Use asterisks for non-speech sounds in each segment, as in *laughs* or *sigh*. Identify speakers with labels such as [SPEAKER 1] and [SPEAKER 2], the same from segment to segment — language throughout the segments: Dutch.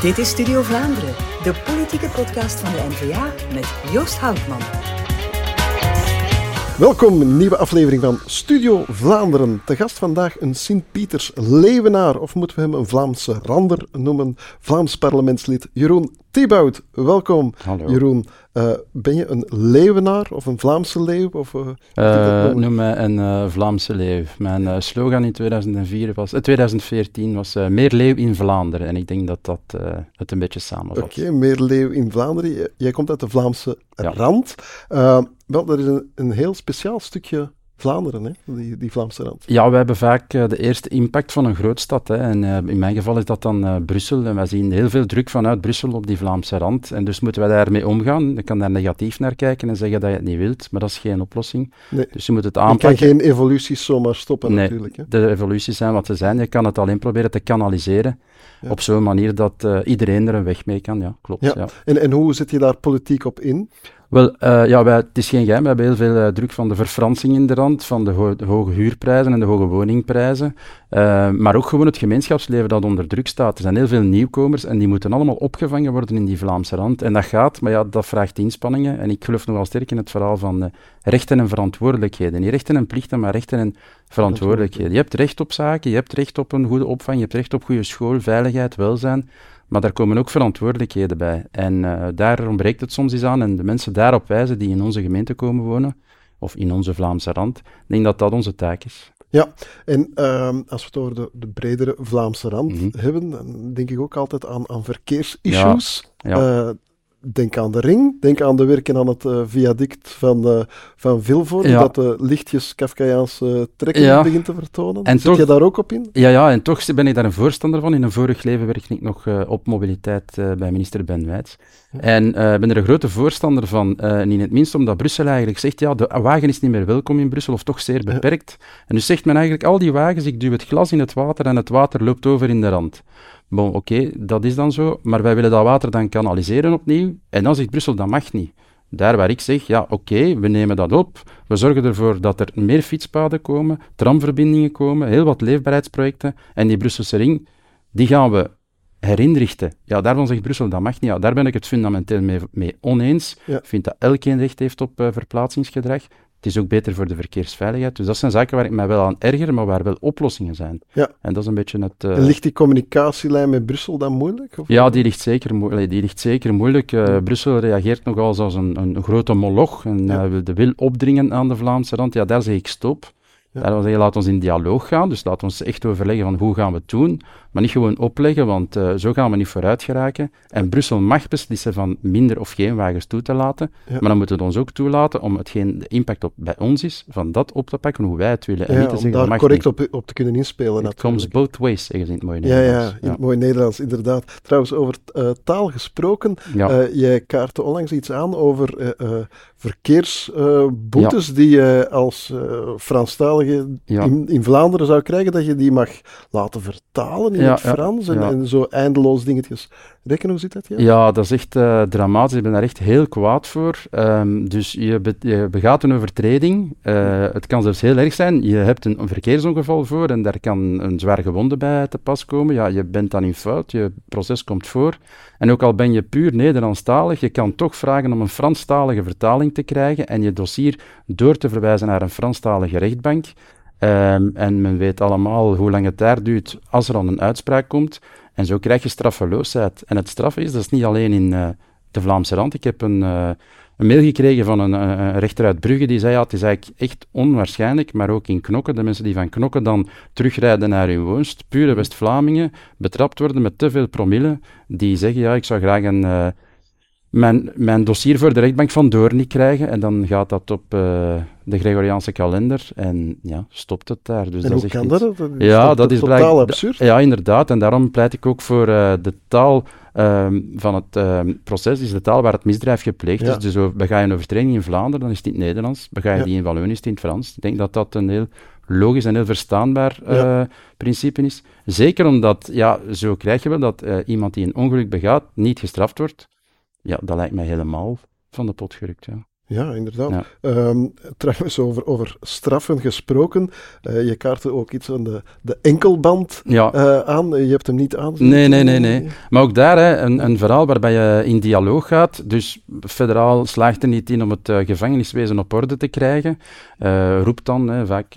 [SPEAKER 1] Dit is Studio Vlaanderen, de politieke podcast van de NVA met Joost Houtman.
[SPEAKER 2] Welkom, nieuwe aflevering van Studio Vlaanderen. Te gast vandaag een Sint-Pieters Leeuwenaar, of moeten we hem een Vlaamse rander noemen, Vlaams parlementslid Jeroen Thibaut. Welkom,
[SPEAKER 3] Hallo.
[SPEAKER 2] Jeroen. Uh, ben je een Leeuwenaar of een Vlaamse leeuw? Of, uh,
[SPEAKER 3] uh, noem me een Vlaamse leeuw. Mijn slogan in 2004 was, 2014 was meer leeuw in Vlaanderen. En ik denk dat dat het een beetje samenvat.
[SPEAKER 2] Oké, okay, meer leeuw in Vlaanderen. Jij komt uit de Vlaamse ja. rand. wel, dat is een, een heel speciaal stukje Vlaanderen, hè? Die, die Vlaamse rand.
[SPEAKER 3] Ja, we hebben vaak uh, de eerste impact van een grootstad. Hè? En uh, in mijn geval is dat dan uh, Brussel. En wij zien heel veel druk vanuit Brussel op die Vlaamse rand. En dus moeten wij daarmee omgaan. Je kan daar negatief naar kijken en zeggen dat je het niet wilt, maar dat is geen oplossing.
[SPEAKER 2] Nee.
[SPEAKER 3] Dus je moet het aanpakken.
[SPEAKER 2] Je kan geen evoluties zomaar stoppen
[SPEAKER 3] nee,
[SPEAKER 2] natuurlijk. Hè?
[SPEAKER 3] de evoluties zijn wat ze zijn. Je kan het alleen proberen te kanaliseren. Ja. Op zo'n manier dat iedereen er een weg mee kan. Ja, klopt.
[SPEAKER 2] Ja.
[SPEAKER 3] Ja.
[SPEAKER 2] En, en hoe zit je daar politiek op in?
[SPEAKER 3] Wel, uh, ja, wij, het is geen geheim. We hebben heel veel uh, druk van de verfransing in de rand, van de, ho de, hoge huurprijzen en de hoge woningprijzen. Uh, maar ook gewoon het gemeenschapsleven dat onder druk staat. Er zijn heel veel nieuwkomers en die moeten allemaal opgevangen worden in die Vlaamse rand. En dat gaat, maar ja, dat vraagt inspanningen. En ik geloof nogal sterk in het verhaal van rechten en verantwoordelijkheden. Niet rechten en plichten, maar rechten en verantwoordelijkheden. Je hebt recht op zaken, je hebt recht op een goede opvang, je hebt recht op goede school, veiligheid, welzijn. Maar daar komen ook verantwoordelijkheden bij. En uh, daar ontbreekt het soms eens aan. En de mensen daarop wijzen die in onze gemeente komen wonen, of in onze Vlaamse rand, denk dat dat onze taak is.
[SPEAKER 2] Ja, en uh, als we het over de, de bredere Vlaamse rand
[SPEAKER 3] Mhm.
[SPEAKER 2] hebben, dan denk ik ook altijd aan, aan verkeersissues.
[SPEAKER 3] Ja.
[SPEAKER 2] Uh, denk aan de ring, denk aan de werken aan het uh, viaduct van, uh, van Vilvoorde,
[SPEAKER 3] Ja.
[SPEAKER 2] dat de lichtjes Kafkaiaanse trekking
[SPEAKER 3] Ja.
[SPEAKER 2] begint te vertonen.
[SPEAKER 3] En
[SPEAKER 2] Zit
[SPEAKER 3] toch-
[SPEAKER 2] je daar ook op in?
[SPEAKER 3] Ja, ja, en toch ben ik daar een voorstander van. In een vorig leven werkte ik nog eh, op mobiliteit bij minister Ben Wijts. En ben er een grote voorstander van. in het minst omdat Brussel eigenlijk zegt, ja, de wagen is niet meer welkom in Brussel, of toch zeer beperkt. En dus zegt men eigenlijk, al die wagens, ik duw het glas in het water en het water loopt over in de rand. Bon, oké, dat is dan zo, maar wij willen dat water dan kanaliseren opnieuw. En dan zegt Brussel, dat mag niet. Daar waar ik zeg, ja, oké, we nemen dat op. We zorgen ervoor dat er meer fietspaden komen, tramverbindingen komen, heel wat leefbaarheidsprojecten. En die Brusselse ring, die gaan we herinrichten. Ja, daarvan zegt Brussel, dat mag niet. Ja, daar ben ik het fundamenteel mee, mee oneens.
[SPEAKER 2] Ja.
[SPEAKER 3] Ik vind dat elkeen recht heeft op eh, verplaatsingsgedrag. Het is ook beter voor de verkeersveiligheid. Dus dat zijn zaken waar ik mij wel aan erger, maar waar wel oplossingen zijn.
[SPEAKER 2] Ja.
[SPEAKER 3] En dat is een beetje het... eh,
[SPEAKER 2] ligt die communicatielijn met Brussel dan moeilijk? Of?
[SPEAKER 3] ja, die ligt zeker, moe- allee, die ligt zeker moeilijk. Eh, Brussel reageert nogal als een, een, grote moloch en
[SPEAKER 2] Ja.
[SPEAKER 3] eh, wil de wil opdringen aan de Vlaamse rand. Ja, daar zeg ik stop.
[SPEAKER 2] Ja.
[SPEAKER 3] Zeggen, laat ons in dialoog gaan. Dus laat ons echt overleggen van hoe gaan we het doen. Maar niet gewoon opleggen, want eh, zo gaan we niet vooruit geraken. En Brussel mag beslissen van minder of geen wagens toe te laten.
[SPEAKER 2] Ja.
[SPEAKER 3] Maar dan moeten we het ons ook toelaten om hetgeen de impact op, bij ons is, van dat op te pakken, hoe wij het willen. En
[SPEAKER 2] Ja,
[SPEAKER 3] niet te
[SPEAKER 2] om
[SPEAKER 3] zeggen,
[SPEAKER 2] daar
[SPEAKER 3] mag
[SPEAKER 2] correct op, op te kunnen inspelen.
[SPEAKER 3] It comes both ways, zeggen ze in het mooie
[SPEAKER 2] Ja, ja,
[SPEAKER 3] Nederlands.
[SPEAKER 2] in het mooie Nederlands, inderdaad. Trouwens, over eh, taal gesproken. Eh, jij kaartte onlangs iets aan over verkeersboetes die je als eh
[SPEAKER 3] Ja.
[SPEAKER 2] in, in Vlaanderen zou krijgen, dat je die mag laten vertalen in
[SPEAKER 3] Ja,
[SPEAKER 2] het Frans en, zo eindeloos dingetjes. Rekken, hoe zit dat? Ja?
[SPEAKER 3] Ja, dat is echt eh, dramatisch. Ik ben daar echt heel kwaad voor. Ehm, dus je, be- je begaat een overtreding. Eh, het kan zelfs heel erg zijn. Je hebt een, een verkeersongeval voor en daar kan een zwaar gewonde bij te pas komen. Ja, je bent dan in fout. Je proces komt voor. En ook al ben je puur Nederlandstalig, je kan toch vragen om een Franstalige vertaling te krijgen en je dossier door te verwijzen naar een Franstalige rechtbank. Ehm, en men weet allemaal hoe lang het daar duurt als er dan een uitspraak komt. En zo krijg je straffeloosheid. En het straf is, dat is niet alleen in eh, de Vlaamse rand. Ik heb een, eh, een mail gekregen van een, eh, een rechter uit Brugge die zei, ja, het is eigenlijk echt onwaarschijnlijk, maar ook in Knokken, de mensen die van Knokken dan terugrijden naar hun woonst, pure West-Vlamingen, betrapt worden met te veel promille, die zeggen, ja, ik zou graag een... mijn, mijn dossier voor de rechtbank van Doornik krijgen en dan gaat dat op eh, de Gregoriaanse kalender en ja, stopt het daar. Dus
[SPEAKER 2] en
[SPEAKER 3] dat
[SPEAKER 2] hoe
[SPEAKER 3] is
[SPEAKER 2] kan
[SPEAKER 3] iets-
[SPEAKER 2] dat? Dat is
[SPEAKER 3] ja, dat is
[SPEAKER 2] totaal absurd.
[SPEAKER 3] Ja, inderdaad. En daarom pleit ik ook voor eh, de taal ehm, van het ehm, proces, is de taal waar het misdrijf gepleegd
[SPEAKER 2] Ja.
[SPEAKER 3] is. Dus zo, bega je een overtreding in Vlaanderen, dan is het in het Nederlands. Bega je
[SPEAKER 2] Ja.
[SPEAKER 3] die in Wallonië, is het in het Frans. Ik denk dat dat een heel logisch en heel verstaanbaar eh,
[SPEAKER 2] Ja.
[SPEAKER 3] principe is. Zeker omdat, ja, zo krijg je wel dat iemand die een ongeluk begaat, niet gestraft wordt. Ja, dat lijkt mij helemaal van de pot gerukt, ja.
[SPEAKER 2] Ja, inderdaad. Ehm, trouwens, over, over straffen gesproken. Uh, je kaartte ook iets aan de, de enkelband ja. uh, aan. Je hebt hem niet aan.
[SPEAKER 3] Nee, nee, nee, nee. Maar ook daar hè, een, een verhaal waarbij je in dialoog gaat. Dus federaal slaagt er niet in om het uh, gevangeniswezen op orde te krijgen. roept dan hè, vaak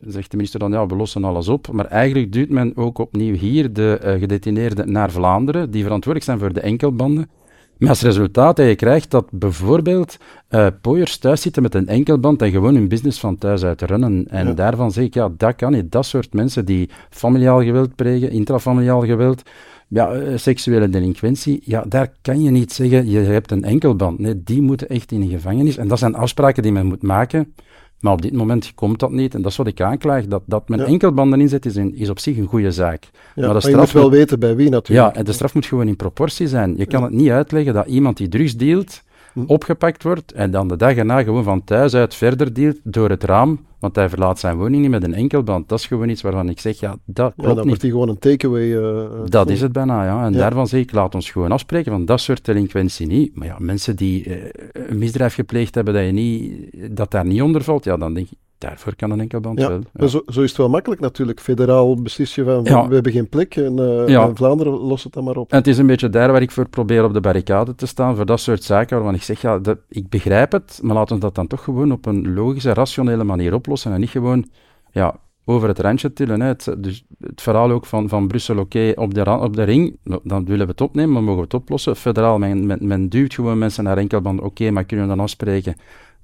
[SPEAKER 3] zegt de minister dan, ja, we lossen alles op. Maar eigenlijk duwt men ook opnieuw hier de uh, gedetineerden naar Vlaanderen, die verantwoordelijk zijn voor de enkelbanden. Maar als resultaat dat je krijgt dat bijvoorbeeld uh, pooiers thuis zitten met een enkelband en gewoon hun business van thuis uit runnen. En daarvan zeg ik, ja, dat kan niet. Dat soort mensen die familiaal geweld plegen, intrafamiliaal geweld, ja, eh, seksuele delinquentie, ja, daar kan je niet zeggen, je hebt een enkelband. Nee, die moeten echt in de gevangenis. En dat zijn afspraken die men moet maken. Maar op dit moment komt dat niet. En dat is wat ik aanklaag. Dat, dat men enkelbanden inzet, is, is op zich een goede zaak.
[SPEAKER 2] Ja, maar, de straf je moet wel weten bij wie natuurlijk.
[SPEAKER 3] Ja, en de straf moet gewoon in proportie zijn. Je kan het niet uitleggen dat iemand die drugs dealt. Opgepakt wordt en dan de dag erna gewoon van thuis uit verder deelt door het raam, want hij verlaat zijn woning niet met een enkelband. Dat is gewoon iets waarvan ik zeg, ja, dat klopt ja,
[SPEAKER 2] dan
[SPEAKER 3] wordt
[SPEAKER 2] hij gewoon een takeaway. Uh,
[SPEAKER 3] dat is het bijna, ja. En daarvan zeg ik, laat ons gewoon afspreken van dat soort delinquentie niet. Maar ja, mensen die uh, een misdrijf gepleegd hebben dat, je niet, dat daar niet onder valt, ja, dan denk ik, daarvoor kan een enkelband ja, wel.
[SPEAKER 2] Ja. Zo, zo, is het wel makkelijk natuurlijk. Federaal beslis je van, we hebben geen plek en, uh, Vlaanderen lost het dan maar op.
[SPEAKER 3] En het is een beetje daar waar ik voor probeer op de barricade te staan, voor dat soort zaken waarvan ik zeg, ja, ik begrijp het, maar laten we dat dan toch gewoon op een logische, rationele manier oplossen en niet gewoon ja, over het randje tillen. Hè. Het, dus het verhaal ook van, van Brussel, oké, op, de, op de ring, dan willen we het opnemen, maar mogen we het oplossen. Federaal, men, men, men duwt gewoon mensen naar enkelband, oké, maar kunnen we dan afspreken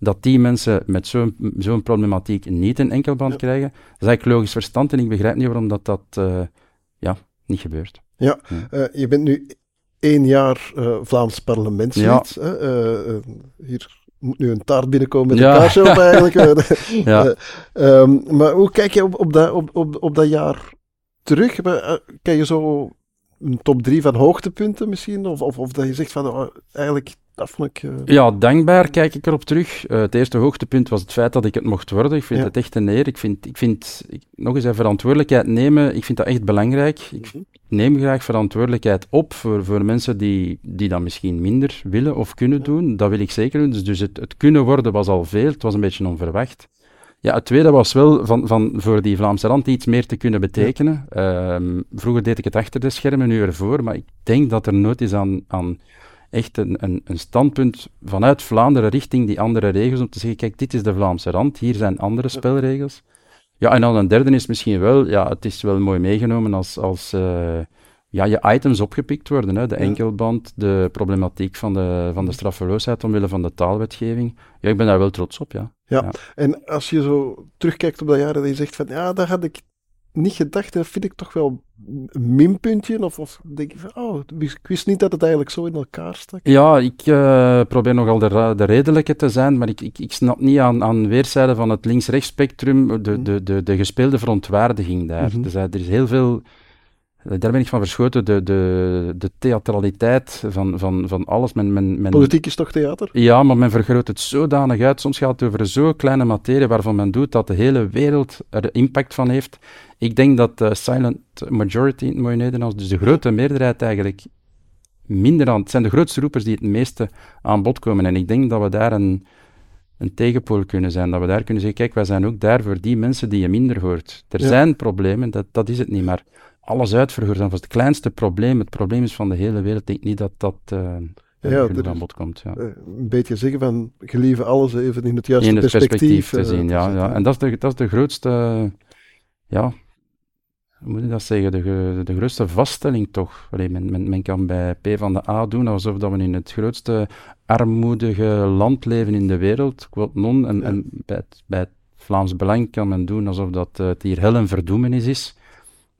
[SPEAKER 3] dat die mensen met zo'n zo'n problematiek niet een enkelband krijgen. Dat is eigenlijk logisch verstand en ik begrijp niet waarom dat, dat uh, ja, niet gebeurt.
[SPEAKER 2] Ja, uh, je bent nu één jaar uh, Vlaams parlementslid. Ja. hier moet nu een taart binnenkomen met ja. een kaarsje op eigenlijk. *laughs* ja. Um, maar hoe kijk je op, op, dat, op, op, op dat jaar terug? Kan je zo een top drie van hoogtepunten misschien? Of, of, of dat je zegt van oh, eigenlijk
[SPEAKER 3] uh... Ja, dankbaar kijk ik erop terug. Uh, het eerste hoogtepunt was het feit dat ik het mocht worden. Ik vind het echt een eer. Ik vind, ik vind ik, nog eens een verantwoordelijkheid nemen, ik vind dat echt belangrijk. Ik mhm. neem graag verantwoordelijkheid op voor, voor mensen die, die dat misschien minder willen of kunnen doen. Dat wil ik zeker doen. Dus, dus het, het kunnen worden was al veel. Het was een beetje onverwacht. Ja, het tweede was wel van, van voor die Vlaamse rand iets meer te kunnen betekenen. Ehm, vroeger deed ik het achter de schermen, nu ervoor, maar ik denk dat er nood is aan, aan echt een, een, een, standpunt vanuit Vlaanderen richting die andere regels, om te zeggen, kijk, dit is de Vlaamse rand, hier zijn andere spelregels. Ja, en dan een derde is misschien wel, ja, het is wel mooi meegenomen als, als uh, ja, je items opgepikt worden. Hè? De enkelband, de problematiek van de, van de straffeloosheid omwille van de taalwetgeving. Ja, ik ben daar wel trots op, ja.
[SPEAKER 2] Ja, en als je zo terugkijkt op dat jaar dat je zegt van, ja, daar had ik niet gedacht, dat vind ik toch wel minpuntje. Of, of denk je van, oh, ik wist niet dat het eigenlijk zo in elkaar stak.
[SPEAKER 3] Ja, ik uh, probeer nogal de, de redelijke te zijn, maar ik, ik, ik snap niet aan, aan weerszijden van het links-rechts spectrum de, mhm. de, de, de gespeelde verontwaardiging daar. Mm Dus uh, er is heel veel daar ben ik van verschoten, de, de, de theatraliteit van, van, van alles. Men, men, men,
[SPEAKER 2] Politiek is toch theater?
[SPEAKER 3] Ja, maar men vergroot het zodanig uit. Soms gaat het over zo'n kleine materie waarvan men doet dat de hele wereld er impact van heeft. Ik denk dat de silent majority in het mooie Nederlands, dus de grote meerderheid eigenlijk minder aan... Het zijn de grootste roepers die het meeste aan bod komen. En ik denk dat we daar een, een tegenpool kunnen zijn. Dat we daar kunnen zeggen, kijk, wij zijn ook daar voor die mensen die je minder hoort. Er zijn problemen, dat, dat is het niet, maar alles uitvergroot. Dat was het kleinste probleem. Het probleem is van de hele wereld. Ik denk niet dat dat uh, ja, aan bod komt. Ja.
[SPEAKER 2] Eh, een beetje zeggen van, gelieve alles even in het juiste
[SPEAKER 3] in
[SPEAKER 2] het
[SPEAKER 3] perspectief, te zien. Ja, ja. En dat is de, dat is de grootste, ja, hoe moet je dat zeggen, de, de grootste vaststelling toch. Allee, men, men, men, kan bij P van de A doen alsof dat we in het grootste armoedige land leven in de wereld, quote non, en, en bij, het, bij het Vlaams Belang kan men doen alsof dat het hier hel en verdoemenis is.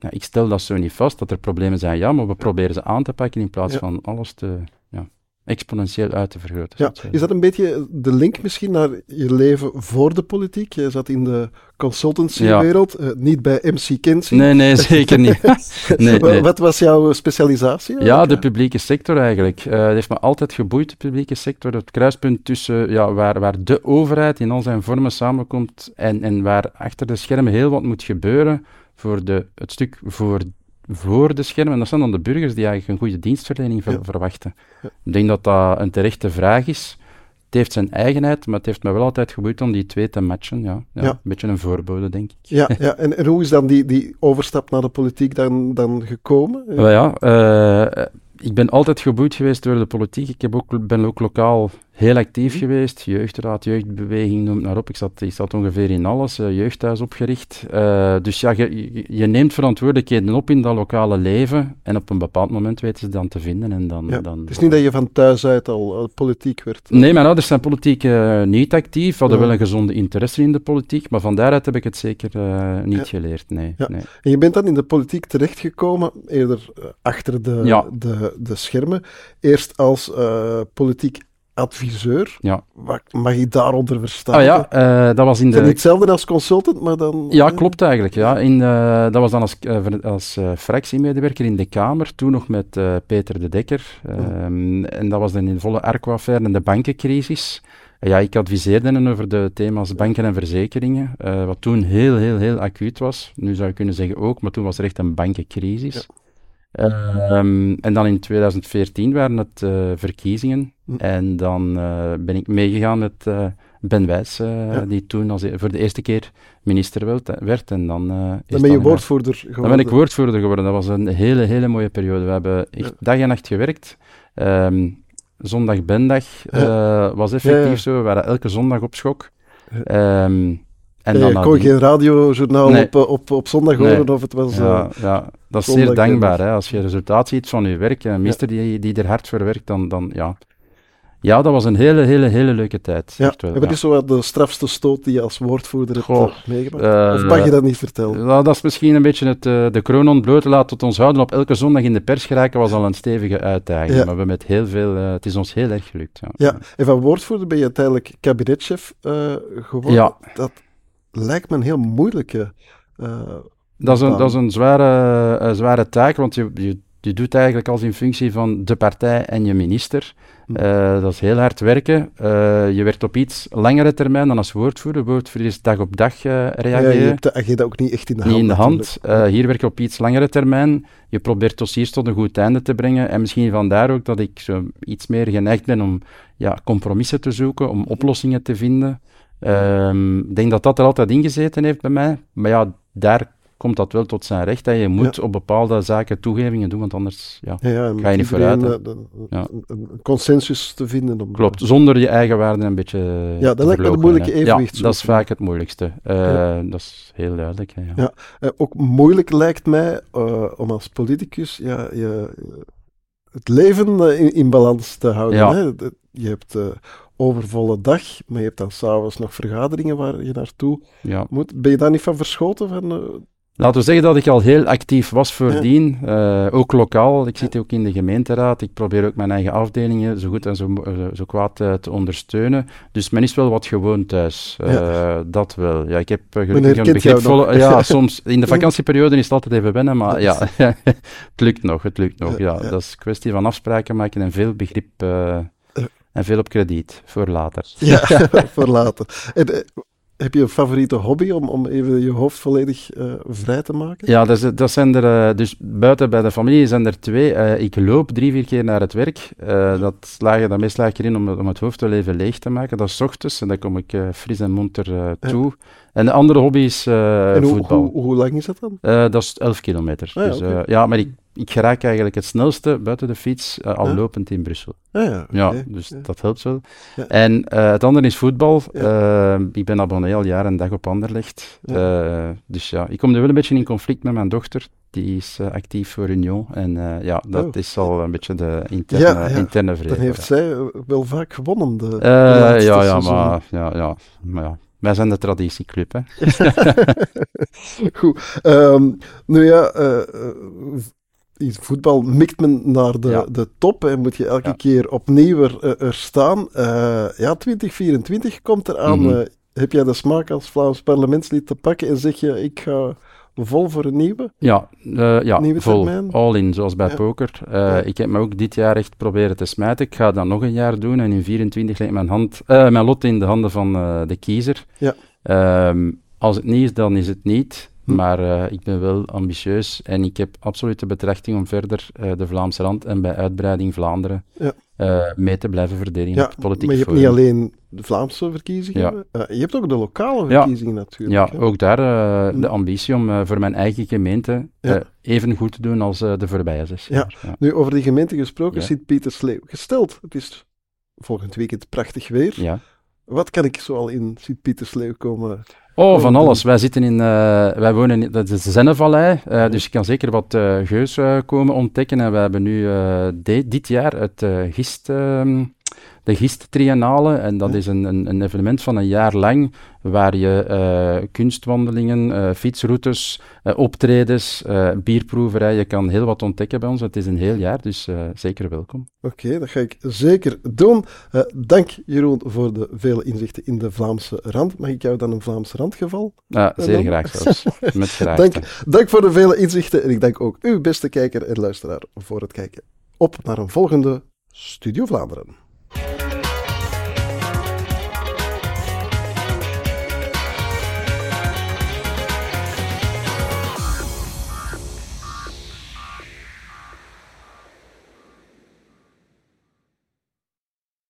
[SPEAKER 3] Ja, ik stel dat zo niet vast, dat er problemen zijn, ja, maar we proberen ze aan te pakken in plaats van alles te ja, exponentieel uit te vergroten.
[SPEAKER 2] Ja. Is dat een beetje de link misschien naar je leven voor de politiek? Je zat in de consultancywereld, uh, niet bij MC Kinsey.
[SPEAKER 3] Nee, nee, *laughs* zeker niet. *laughs* *laughs*
[SPEAKER 2] nee, nee. Wat was jouw specialisatie?
[SPEAKER 3] Ja, de publieke sector eigenlijk. Uh, het heeft me altijd geboeid, de publieke sector. Het kruispunt tussen ja, waar, waar de overheid in al zijn vormen samenkomt en, en waar achter de schermen heel wat moet gebeuren voor de, het stuk voor, voor de schermen. En dat zijn dan de burgers die eigenlijk een goede dienstverlening verwachten. Ik denk dat dat een terechte vraag is. het heeft zijn eigenheid, maar het heeft me wel altijd geboeid om die twee te matchen. Ja, ja, Een beetje een voorbode, denk ik.
[SPEAKER 2] Ja, *laughs* ja. En, en hoe is dan die, die overstap naar de politiek dan, dan gekomen?
[SPEAKER 3] Wel ja, uh, ik ben altijd geboeid geweest door de politiek. Ik heb ook, ben ook lokaal heel actief geweest. Jeugdraad, jeugdbeweging, noem het maar op. Ik zat, ik zat ongeveer in alles, uh, jeugdhuis opgericht. Uh, dus ja, je, je, neemt verantwoordelijkheden op in dat lokale leven. En op een bepaald moment weten ze dan te vinden. En dan,
[SPEAKER 2] ja,
[SPEAKER 3] dan,
[SPEAKER 2] het is niet dat je van thuis uit al politiek werd.
[SPEAKER 3] Nee, mijn ouders zijn politiek uh, niet actief. Hadden wel een gezonde interesse in de politiek. Maar van daaruit heb ik het zeker niet geleerd. Nee, nee,
[SPEAKER 2] En je bent dan in de politiek terechtgekomen, eerder achter de, de, de schermen. Eerst als politiek adviseur.
[SPEAKER 3] Ja.
[SPEAKER 2] Wat mag je daaronder verstaan?
[SPEAKER 3] Ah ja, uh, dat was in de...
[SPEAKER 2] Hetzelfde als consultant, maar dan...
[SPEAKER 3] Ja, klopt eigenlijk. Ja. In, uh, dat was dan als, uh, als fractiemedewerker in de Kamer, toen nog met Peter de Dekker. Um, en dat was dan in de volle Arco-affaire en de bankencrisis. Ja, ik adviseerde hen over de thema's banken en verzekeringen, wat toen heel, heel, heel acuut was. Nu zou je kunnen zeggen ook, maar toen was er echt een bankencrisis. Ja. Um, en dan in 2014 waren het uh, verkiezingen. Hm. En dan uh, ben ik meegegaan met uh, Ben Wijs, ja. die toen als, e-, voor de eerste keer minister werd. En dan,
[SPEAKER 2] dan ben je woordvoerder geworden.
[SPEAKER 3] Dan ben ik woordvoerder geworden. Dat was een hele, hele mooie periode. We hebben echt dag en nacht gewerkt. Um, zondag bendag was effectief zo. We waren elke zondag op schok. Um,
[SPEAKER 2] en dan je kon geen radiojournaal op, op, op zondag horen of het was...
[SPEAKER 3] Ja, ja dat is zeer dankbaar. Hè. Als je resultaat ziet van je werk, een meester die, die er hard voor werkt, dan, dan ja... Ja, dat was een hele, hele, hele leuke tijd.
[SPEAKER 2] Ja. Wel, Heb je zo wat de strafste stoot die je als woordvoerder hebt Goh, meegemaakt? Uh, of mag je dat niet vertellen?
[SPEAKER 3] Nou, dat is misschien een beetje het, uh, de kroon ontbloot laten tot ons houden. Op elke zondag in de pers geraken was al een stevige uitdaging. Maar we met heel veel... Uh, het is ons heel erg gelukt. Ja.
[SPEAKER 2] ja. En van woordvoerder ben je uiteindelijk kabinetchef geworden. Ja. Dat lijkt me een heel moeilijke. Uh,
[SPEAKER 3] dat, is een, dat is een zware, zware taak, want je, je, je doet eigenlijk als in functie van de partij en je minister. Uh, dat is heel hard werken. Uh, je werkt op iets langere termijn dan als woordvoerder. Woordvoerder is dag op dag reageren. Ja, je
[SPEAKER 2] hebt de agenda ook niet echt in de hand.
[SPEAKER 3] Niet in de hand. hier werk je op iets langere termijn. Je probeert dossiers tot een goed einde te brengen. En misschien vandaar ook dat ik zo iets meer geneigd ben om ja, compromissen te zoeken, om oplossingen te vinden. Um, ik denk dat dat er altijd ingezeten heeft bij mij. Maar ja, daar komt dat wel tot zijn recht. Hè. Je moet op bepaalde zaken toegevingen doen, want anders ja, ja, ga je niet vooruit.
[SPEAKER 2] Ja. Een consensus te vinden. Om,
[SPEAKER 3] Klopt, zonder je eigen waarden een beetje
[SPEAKER 2] Ja, dat lijkt me een moeilijke evenwicht.
[SPEAKER 3] Ja, dat is vaak het moeilijkste. Uh, dat is heel duidelijk. Hè, ja.
[SPEAKER 2] Ja. Uh, ook moeilijk lijkt mij om als politicus ja, je, het leven in, in balans te houden. Hè? Je hebt overvolle dag, maar je hebt dan s'avonds nog vergaderingen waar je naartoe ja. moet. Ben je daar niet van verschoten? Van, uh...
[SPEAKER 3] Laten we zeggen dat ik al heel actief was voordien, ja. uh, ook lokaal. Ik zit ook in de gemeenteraad. Ik probeer ook mijn eigen afdelingen zo goed en zo, uh, zo kwaad uh, te ondersteunen. Dus men is wel wat gewoon thuis. Ja. Dat wel. Ja, ik heb gelukkig een begripvolle... Ja, *laughs* soms. In de vakantieperiode is het altijd even wennen, maar ja, *laughs* het lukt nog. Het lukt nog. Ja, Dat is een kwestie van afspraken maken en veel begrip en veel op krediet, voor later. *laughs*
[SPEAKER 2] Ja, *laughs* voor later. En, eh, heb je een favoriete hobby om, om even je hoofd volledig uh, vrij te maken?
[SPEAKER 3] Ja, dat, dat zijn er, uh, dus buiten bij de familie zijn er twee. Uh, ik loop drie, vier keer naar het werk. dat slaag, daarmee slaag ik erin om, om het hoofd wel even leeg te maken. Dat is ochtends en dan kom ik fris en monter toe. En de andere hobby is en voetbal.
[SPEAKER 2] Hoe, hoe, hoe, lang is dat dan?
[SPEAKER 3] dat is 11 kilometer. Ah, dus, okay. ja, maar ik ik geraak eigenlijk het snelste buiten de fiets uh, al lopend in Brussel.
[SPEAKER 2] Ah, ja,
[SPEAKER 3] ja, dus dat helpt wel. En uh, het andere is voetbal. Uh, ik ben abonnee al jaren en dag op Anderlecht. dus ja, ik kom er wel een beetje in conflict met mijn dochter. Die is actief voor Union. En ja, dat oh. is al een beetje de interne, interne vrede.
[SPEAKER 2] Dan heeft zij wel vaak gewonnen. De,
[SPEAKER 3] de ja, ja, maar, ja, ja, maar ja. Wij zijn de traditieclub, hè. *laughs*
[SPEAKER 2] Goed. Um, nu ja, voetbal mikt men naar de, de top en moet je elke keer opnieuw er, eh, er staan. Uh, ja, 2024 komt eraan. Mm -hmm. heb jij de smaak als Vlaams parlementslid te pakken en zeg je, ik ga vol voor een nieuwe?
[SPEAKER 3] Ja, uh, ja nieuwe vol. Termijn? All in, zoals bij poker. Ik heb me ook dit jaar echt proberen te smijten. Ik ga dat nog een jaar doen en in 24 ligt mijn, hand, mijn lot in de handen van de kiezer.
[SPEAKER 2] Ja.
[SPEAKER 3] Ehm, als het niet is, dan is het niet. Hm. Maar ik ben wel ambitieus en ik heb absoluut de betrachting om verder de Vlaamse rand en bij uitbreiding Vlaanderen ja. mee te blijven verdedigen ja, politiek
[SPEAKER 2] Maar je hebt niet alleen de Vlaamse verkiezingen, ja. je hebt ook de lokale verkiezingen natuurlijk.
[SPEAKER 3] Ja, ook daar hm. de ambitie om voor mijn eigen gemeente even goed te doen als de voorbije zes
[SPEAKER 2] Ja. Nu, over die gemeente gesproken, zit Pieter Sleeuw gesteld. Het is volgend weekend prachtig weer. Ja. Wat kan ik zoal in Sint-Pietersleeuw komen?
[SPEAKER 3] Oh, van alles. Wij zitten in, uh, wij wonen in de Zennevallei, uh, dus je kan zeker wat uh, geus komen ontdekken. En we hebben nu dit jaar het gist, ehm, de Gist Triennale. En dat is een, een, een, evenement van een jaar lang waar je uh, kunstwandelingen, uh, fietsroutes, uh, optredens, bierproeverij, je kan heel wat ontdekken bij ons. Het is een heel jaar, dus zeker welkom.
[SPEAKER 2] Oké, dat ga ik zeker doen. dank Jeroen voor de vele inzichten in de Vlaamse rand. Mag ik jou dan een Vlaamse randgeval?
[SPEAKER 3] Ja, zeer graag zelfs. *laughs* Met graag.
[SPEAKER 2] dank, dank voor de vele inzichten en ik dank ook u, beste kijker en luisteraar, voor het kijken. Op naar een volgende Studio Vlaanderen.